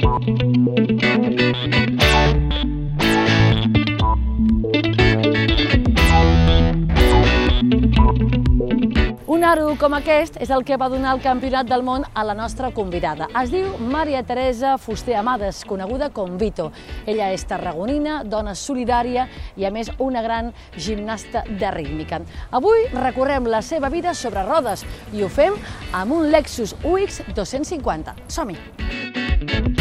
Un aro com aquest és el que va donar el Campionat del Món a la nostra convidada. Es diu Maria Teresa Fuster Amades, coneguda com Vito. Ella és tarragonina, dona solidària i, a més, una gran gimnasta de rítmica. Avui recorrem la seva vida sobre rodes i ho fem amb un Lexus UX 250. Som-hi!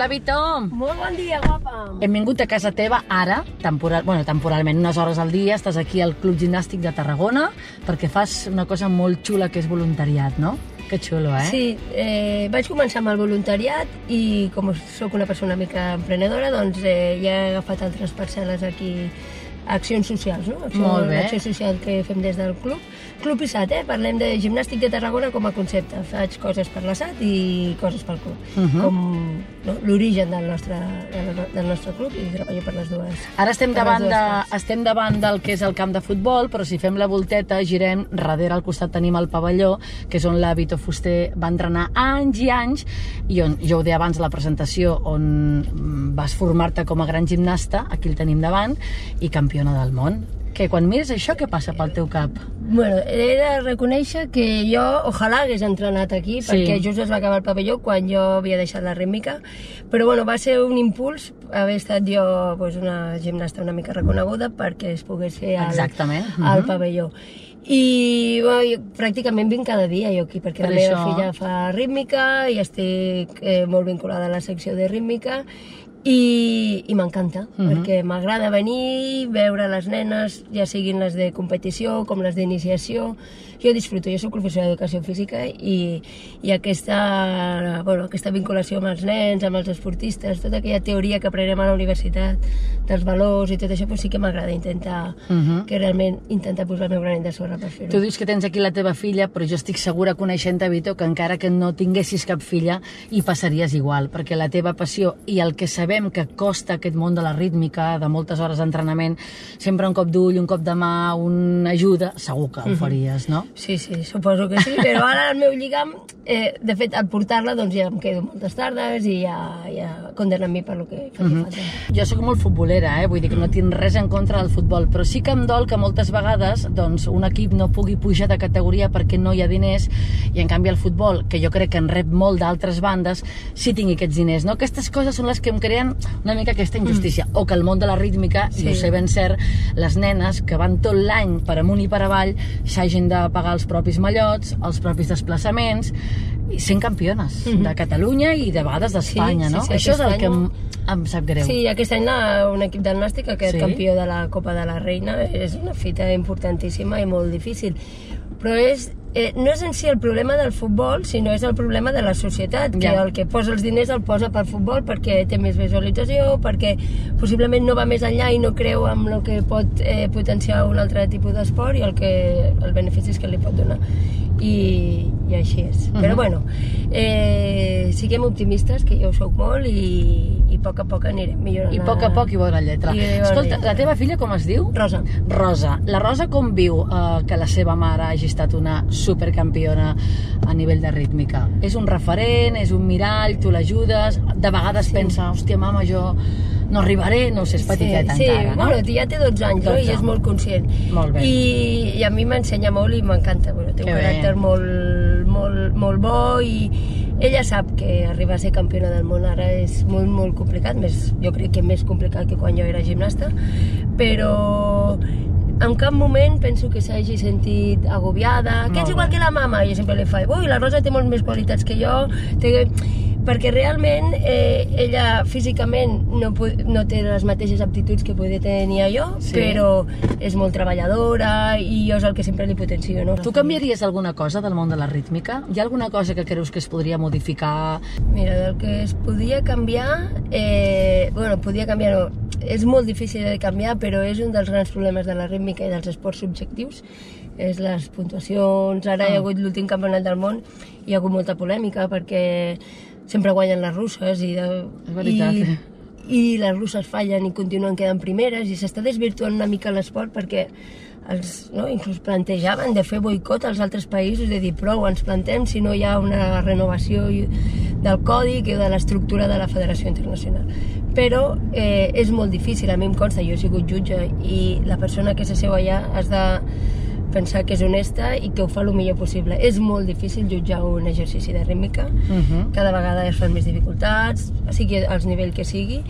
Hola, Vito! Molt bon dia, guapa. Hem vingut a casa teva ara, temporal, bueno, temporalment, unes hores al dia, estàs aquí al Club Gimnàstic de Tarragona perquè fas una cosa molt xula que és voluntariat, no? Que xulo, eh? Sí, eh, vaig començar amb el voluntariat i com sóc una persona una mica emprenedora, doncs eh, ja he agafat altres parcel·les aquí accions socials, no? Acció, Molt bé. L'acció social que fem des del club. Club ISAT, eh? Parlem de gimnàstic de Tarragona com a concepte. Faig coses per la SAT i coses pel club. Uh -huh. Com l'origen del, nostre, del, nostre club i treballo per les dues. Ara estem davant, dues de, estem davant del que és el camp de futbol, però si fem la volteta, girem, darrere al costat tenim el pavelló, que és on la Vito Fuster va entrenar anys i anys, i on, jo ho deia abans a la presentació, on mm, vas formar-te com a gran gimnasta, aquí el tenim davant, i campiona del món. Que quan mires això, què passa pel teu cap? Bueno, he de reconèixer que jo ojalà hagués entrenat aquí, Sí. perquè just es va acabar el pavelló quan jo havia deixat la rítmica, però bueno, va ser un impuls haver estat jo pues, una gimnasta una mica reconeguda perquè es pogués fer al, Exactament. al Mhm. pavelló. I bueno, jo pràcticament vinc cada dia jo aquí, perquè Per la meva això- filla fa rítmica i estic eh, molt vinculada a la secció de rítmica i, i m'encanta, Mhm. perquè m'agrada venir, veure les nenes, ja siguin les de competició com les d'iniciació. Jo disfruto, jo soc professora d'educació física i, i aquesta, bueno, aquesta vinculació amb els nens, amb els esportistes, tota aquella teoria que aprenem a la universitat, dels valors i tot això, doncs sí que m'agrada intentar, Mhm. que realment intentar posar el meu granet de sorra per fer-ho. Tu dius que tens aquí la teva filla, però jo estic segura, coneixent-te, Vito, que encara que no tinguessis cap filla, hi passaries igual, perquè la teva passió i el que sabem que costa aquest món de la rítmica, de moltes hores d'entrenament, sempre un cop d'ull, un cop de mà, una ajuda, segur que ho faries, no? Sí, sí, suposo que sí, però ara el meu lligam, eh, de fet, al portar-la, doncs ja em quedo moltes tardes i ja, ja condemnen mi per lo que faci falta. Jo sóc molt futbolera, eh? vull dir que no tinc res en contra del futbol, però sí que em dol que moltes vegades doncs, un equip no pugui pujar de categoria perquè no hi ha diners i en canvi el futbol, que jo crec que en rep molt d'altres bandes, sí tingui aquests diners. No? Aquestes coses són les que em creen una mica aquesta injustícia. O que el món de la rítmica, sí. i ho sé ben cert, les nenes que van tot l'any per amunt i per avall s'hagin de pagar els propis mallots, els propis desplaçaments, i sent campiones de Catalunya i de vegades d'Espanya, Sí, sí, no? sí, Això és el aquest que em, em sap greu. Sí, aquest any la, un equip del Nàstic ha quedat Sí? campió de la Copa de la Reina. És una fita importantíssima i molt difícil. Però és, eh, no és en si el problema del futbol, sinó és el problema de la societat, que Ja. el que posa els diners el posa pel futbol perquè té més visualització, perquè possiblement no va més enllà i no creu en el que pot eh, potenciar un altre tipus d'esport i el que els beneficis que li pot donar. I, i així és. Però Mhm. bueno, eh, siguem optimistes, que jo ho soc molt, i, i a poc a poc anirem millorant. I a poc a poc hi veurà lletra. I Escolta, lletra. la teva filla com es diu? Rosa. Rosa. La Rosa com viu eh, que la seva mare hagi estat una supercampiona a nivell de rítmica? És un referent, és un mirall, tu l'ajudes, de vegades sí. pensa, hòstia, mama, jo no arribaré, no ho sé, és petiteta sí, encara, sí. no? Bueno, ja té 12 anys, 12. 12. i és molt conscient. Molt bé. I, i a mi m'ensenya molt i m'encanta. Bueno, té un Que bé. caràcter molt, molt, molt bo i ella sap que arribar a ser campiona del món ara és molt, molt complicat, més, jo crec que més complicat que quan jo era gimnasta, però en cap moment penso que s'hagi sentit agobiada, que ets igual que la mama, jo sempre li faig, ui, la Rosa té molt més qualitats que jo, té... perquè realment eh, ella físicament no, no té les mateixes aptituds que poder tenir jo, Sí. però és molt treballadora i jo és el que sempre li potencio, no? Tu canviaries alguna cosa del món de la rítmica? Hi ha alguna cosa que creus que es podria modificar? Mira, del que es podia canviar, eh, bueno, podia canviar, no, és molt difícil de canviar, però és un dels grans problemes de la rítmica i dels esports subjectius, és les puntuacions, ara hi Ah. ha hagut l'últim campionat del món, hi ha hagut molta polèmica perquè sempre guanyen les russes i, de, És veritat, i, i les russes fallen i continuen quedant primeres i s'està desvirtuant una mica l'esport perquè els, no, inclús plantejaven de fer boicot als altres països, de dir prou, ens plantem si no hi ha una renovació del còdic i de l'estructura de la Federació Internacional. Però eh, és molt difícil, a mi em consta, jo he sigut jutge i la persona que s'asseu allà has de pensar que és honesta i que ho fa el millor possible. És molt difícil jutjar un exercici de rítmica, uh -huh. cada vegada es fan més dificultats, sigui als nivell que sigui,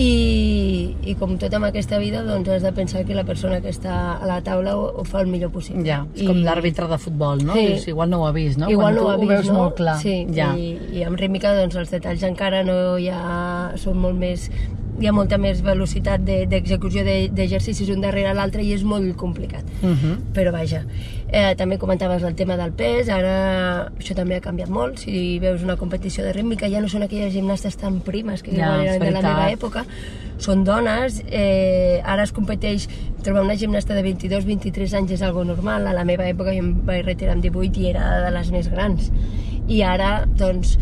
i, i com tot en aquesta vida doncs has de pensar que la persona que està a la taula ho, ho fa el millor possible. Ja, és I... com l'àrbitre de futbol, no? Sí. Dius, igual no ho ha vist, no? Igual Quan no ho ha ho vist, veus no? molt clar. Sí, ja. i, i amb rítmica doncs els detalls encara no hi ha... són molt més hi ha molta més velocitat d'execució de, d'exercicis un darrere l'altre i és molt complicat. Uh -huh. Però vaja, eh, també comentaves el tema del pes, ara això també ha canviat molt. Si veus una competició de rítmica ja no són aquelles gimnastes tan primes que Ja, igual eren de la meva època, són dones, eh, ara es competeix, trobar una gimnasta de 22-23 anys és algo normal, a la meva època jo em vaig retirar amb 18 i era de les més grans. I ara, doncs,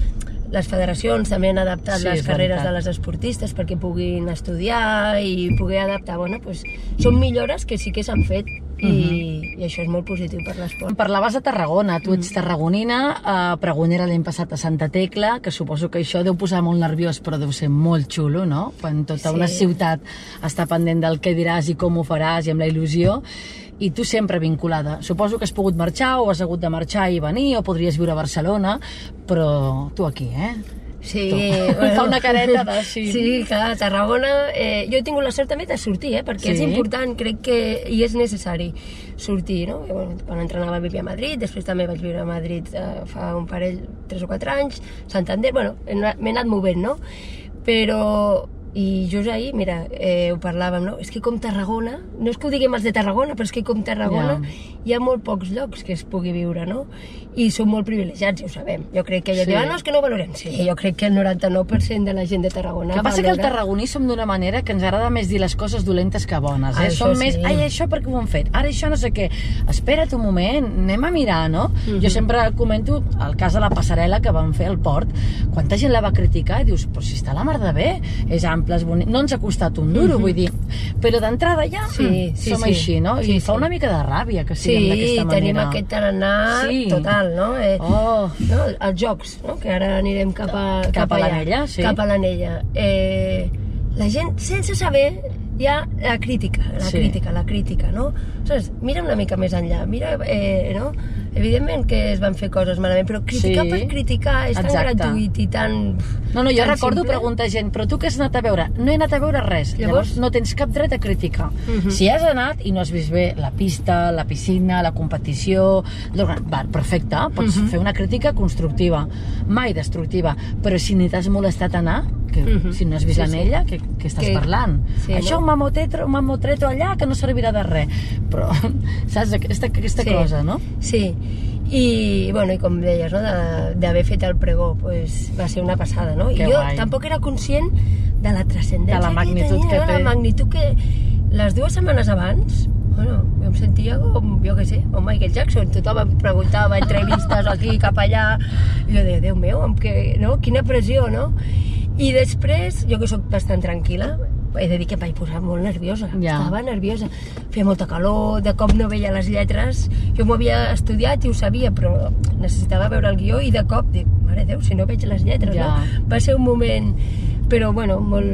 les federacions també han adaptat Sí, les carreres veritat. de les esportistes perquè puguin estudiar i poder adaptar. Bueno, pues, són millores que sí que s'han fet i, Mhm. i això és molt positiu per l'esport. Parlaves de Tarragona, tu ets tarragonina, eh, pregonera l'any passat a Santa Tecla, que suposo que això deu posar molt nerviós, però deu ser molt xulo, no? Quan tota Sí. una ciutat està pendent del què diràs i com ho faràs i amb la il·lusió, i tu sempre vinculada. Suposo que has pogut marxar o has hagut de marxar i venir, o podries viure a Barcelona, però tu aquí, eh? Sí, Tu. Fa una careta de sí. Sí, clar, a Tarragona... Eh, jo he tingut la sort també de sortir, eh, perquè Sí. és important, crec que i és necessari sortir, no? I, bueno, quan entrenava vivia a Madrid, després també vaig viure a Madrid eh, fa un parell, tres o quatre anys, Santander, bueno, m'he anat movent, no? Però i just ahir, mira, eh, ho parlàvem, no? És que com Tarragona, no és que ho diguem els de Tarragona, però és que com Tarragona Ja. hi ha molt pocs llocs que es pugui viure, no? I som molt privilegiats, ja ho sabem. Jo crec que ella Sí. sí. diu, ah, no, és que no valorem. Sí, jo crec que el 99% de la gent de Tarragona El que passa que el valora. tarragoní som d'una manera que ens agrada més dir les coses dolentes que bones, eh? Ah, som això més, sí. ai, això perquè ho han fet, ara això no sé què, espera't un moment, anem a mirar, no? Mhm. Jo sempre comento el cas de la passarel·la que van fer al port, quanta gent la va criticar i dius, però si està la mar de bé, és ample, és bonic, no ens ha costat un duro, vull dir, però d'entrada ja. Sí, mm, sí, som sí. així, no? Sí, I fa sí. una mica de ràbia que siguem Sí, d'aquesta manera. tenim aquest tarannà Sí. total, no? Eh, Oh. no? Els jocs, no? que ara anirem cap a, Cap a allà, l'anella, sí. Cap a l'anella. Eh, la gent, sense saber, hi ha la crítica, la Sí. crítica, la crítica, no? Saps? Mira una mica més enllà, mira, eh, no? Evidentment que es van fer coses malament, però criticar Sí. per criticar és tan Exacte. gratuït i tan... No, no, jo tan recordo simple. preguntar a gent, però tu què has anat a veure? No he anat a veure res. Llavors, Llavors? no tens cap dret a criticar. Mhm. Si has anat i no has vist bé la pista, la piscina, la competició... Va, perfecte, pots Mhm. fer una crítica constructiva, mai destructiva. Però si ni t'has molestat a anar, que, Mhm. si no has vist Sí, sí. l'anella, què, què estàs Que- parlant? sí, Això no? un mamotreto, un mamotreto allà que no servirà de res. Però, saps, aquesta, aquesta Sí. cosa, no? Sí, i, bueno, i com deies, no, de- d'haver fet el pregó, pues, va ser una passada, no? Que I jo guai. tampoc era conscient de la transcendència De la magnitud que, tenia, que té. La magnitud que les dues setmanes abans, bueno, jo em sentia com, jo què sé, com Michael Jackson, tothom em preguntava entrevistes aquí, cap allà, i jo deia, Déu meu, amb que, no? quina pressió, no? I després, jo que sóc bastant tranquil·la, he de dir que em vaig posar molt nerviosa, Ja. estava nerviosa. Feia molta calor, de cop no veia les lletres. Jo m'ho havia estudiat i ho sabia, però necessitava veure el guió i de cop dic, mare Déu, si no veig les lletres, Ja. no? Va ser un moment, però bueno, molt,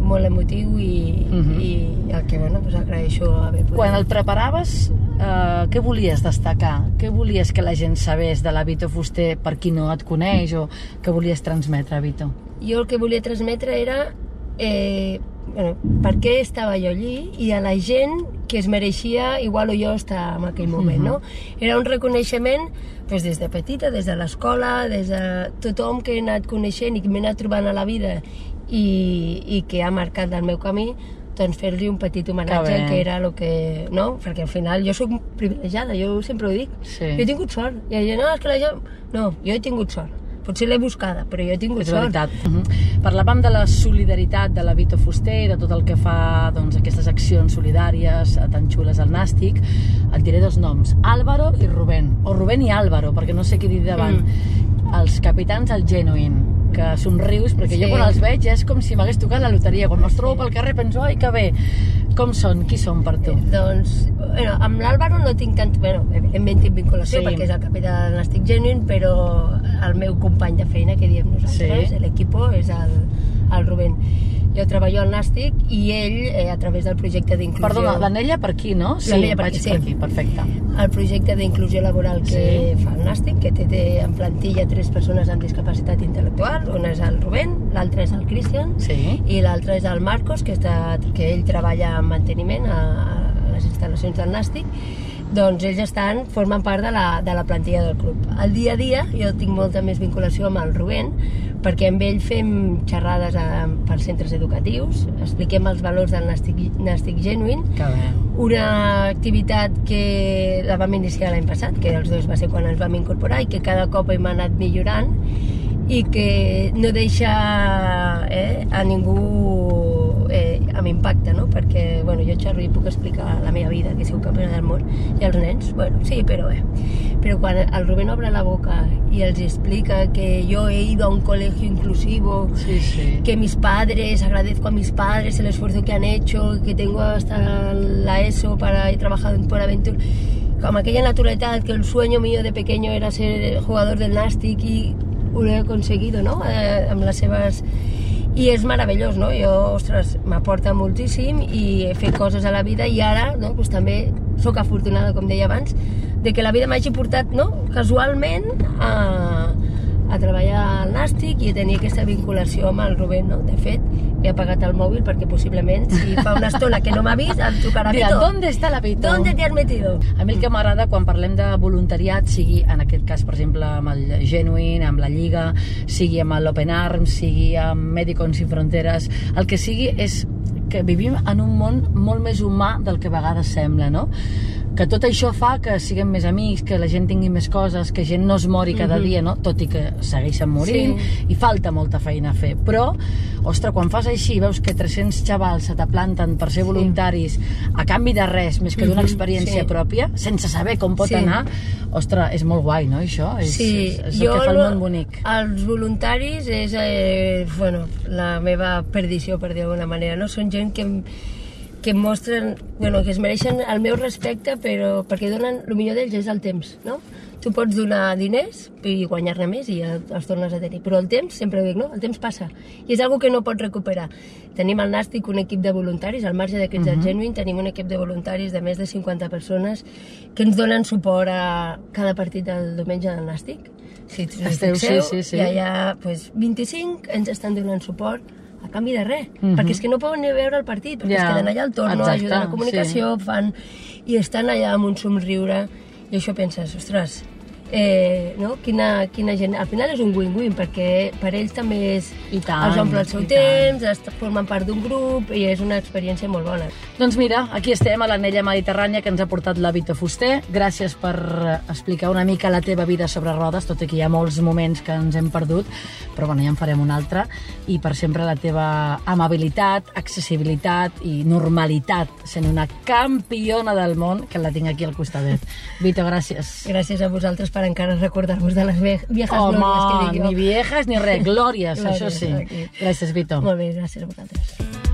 molt emotiu i, Mhm. i el que, bueno, pues agraeixo haver pogut. Quan el preparaves, eh, què volies destacar? Què volies que la gent sabés de la Vito Fuster per qui no et coneix o què volies transmetre, Vito? Jo el que volia transmetre era eh, bueno, per què estava jo allí i a la gent que es mereixia igual o jo estar en aquell moment, no? Era un reconeixement doncs, des de petita, des de l'escola, des de tothom que he anat coneixent i que m'he anat trobant a la vida i, i que ha marcat el meu camí, doncs fer-li un petit homenatge Que que era el que... No? Perquè al final jo sóc privilegiada, jo sempre ho dic. Sí. Jo he tingut sort. I la gent, no, és que la gent... No, jo he tingut sort. Potser l'he buscada, però jo he tingut És sort. veritat. Uh -huh. Parlàvem de la solidaritat de la Vito Fuster i de tot el que fa doncs, aquestes accions solidàries eh, tan xules al Nàstic. Et diré dos noms, Álvaro i Rubén. O Rubén i Álvaro, perquè no sé què dir davant. Mm. Els capitans del Genuine. que somrius, perquè sí. jo quan els veig és com si m'hagués tocat la loteria. Quan els trobo pel carrer penso, ai, que bé. Com són? Qui són per tu? Doncs, bueno, amb l'Àlvaro no tinc tant... Bueno, evidentment tinc vinculació Sí. perquè és el capità del Nàstic Genuine, però el meu company de feina, que diem nosaltres, Sí. l'equipo, és el, el Rubén. Jo treballo al Nàstic i ell, eh, a través del projecte d'inclusió... Perdona, l'anella per aquí, no? Sí, per vaig aquí, sí. per aquí, perfecte. el projecte d'inclusió laboral que Sí. fa el Nàstic, que té, té en plantilla tres persones amb discapacitat intel·lectual, un és el Rubén, l'altre és el Cristian, Sí. i l'altre és el Marcos, que, està, que ell treballa en manteniment a, a les instal·lacions del Nàstic, doncs ells estan, formen part de la, de la plantilla del club. Al dia a dia jo tinc molta més vinculació amb el Rubén, perquè amb ell fem xerrades a, pels centres educatius, expliquem els valors del Nàstic, Nàstic Genuine, Que bé. una activitat que la vam iniciar l'any passat, que els dos va ser quan ens vam incorporar i que cada cop hem anat millorant i que no deixa eh, a ningú eh, amb impacte, no? Perquè, bueno, jo xerro i puc explicar la meva vida, que he sigut campiona del món, i els nens, bueno, sí, però bé. Però quan el Rubén obre la boca i els explica que yo he ido a un colegio inclusivo, Sí, sí. que mis padres, agradezco a mis padres el esfuerzo que han hecho, que tengo hasta la ESO para he trabajado en Aventura, como aquella naturalidad que el sueño mío de pequeño era ser jugador del Nàstic i ho he aconseguido, no?, eh, amb les seves... I és meravellós, no? Jo, ostres, m'aporta moltíssim i he fet coses a la vida i ara, no?, doncs també sóc afortunada, com deia abans, de que la vida m'hagi portat, no?, casualment a, a treballar al Nàstic i a tenir aquesta vinculació amb el Rubén, no? De fet, he apagat el mòbil perquè possiblement, si fa una estona que no m'ha vist, em trucarà Mira, Vito. ¿dónde está la Vito? ¿Dónde te has metido? A mi el que m'agrada quan parlem de voluntariat, sigui en aquest cas, per exemple, amb el Genuine, amb la Lliga, sigui amb l'Open Arms, sigui amb Médicos Sin Fronteres, el que sigui és que vivim en un món molt més humà del que a vegades sembla, no? Que tot això fa que siguem més amics, que la gent tingui més coses, que gent no es mori cada Mhm. dia, no? tot i que segueixen morint, Sí. i falta molta feina a fer. Però, ostres, quan fas així, veus que 300 xavals se t'aplanten per ser Sí. voluntaris a canvi de res, més que d'una Mhm, experiència sí. pròpia, sense saber com pot Sí. anar, ostres, és molt guai, no, això? És, Sí, és, és el que fa el món bonic. Els voluntaris és eh, bueno, la meva perdició, per dir d'alguna manera. No? Són gent que, em- que mostren, bueno, que es mereixen el meu respecte, però perquè donen, el millor d'ells és el temps, no? Tu pots donar diners i guanyar-ne més i el- els tornes a tenir, però el temps, sempre ho dic, no? El temps passa i és algo que no pots recuperar. Tenim al Nàstic un equip de voluntaris, al marge d'aquests uh Mhm. -huh. Genuine tenim un equip de voluntaris de més de 50 persones que ens donen suport a cada partit del diumenge del Nàstic. Si us Esteu, sí, sí, sí. hi ha ja pues, 25 ens estan donant suport a canvi de res, Mhm. perquè és que no poden ni veure el partit, perquè Ja, es queden allà al torno, exacte, ajuden a la comunicació, fan... i estan allà amb un somriure, i això penses, ostres, eh, no? quina, quina gent... Al final és un win-win, perquè per ells també és... I tant, els omple el seu temps, est- formen part d'un grup, i és una experiència molt bona. Doncs mira, aquí estem a l'anella mediterrània que ens ha portat la Vita Fuster. Gràcies per explicar una mica la teva vida sobre rodes, tot i que hi ha molts moments que ens hem perdut, però bueno, ja en farem un altre. I per sempre la teva amabilitat, accessibilitat i normalitat, sent una campiona del món, que la tinc aquí al costadet. Vito, gràcies. Gràcies a vosaltres per encara recordar-vos de les viejas Home, glòries que dic jo. ni viejas ni res, glòries, Glòries, això sí. aquí. Gràcies, Vito. Molt bé, gràcies a vosaltres.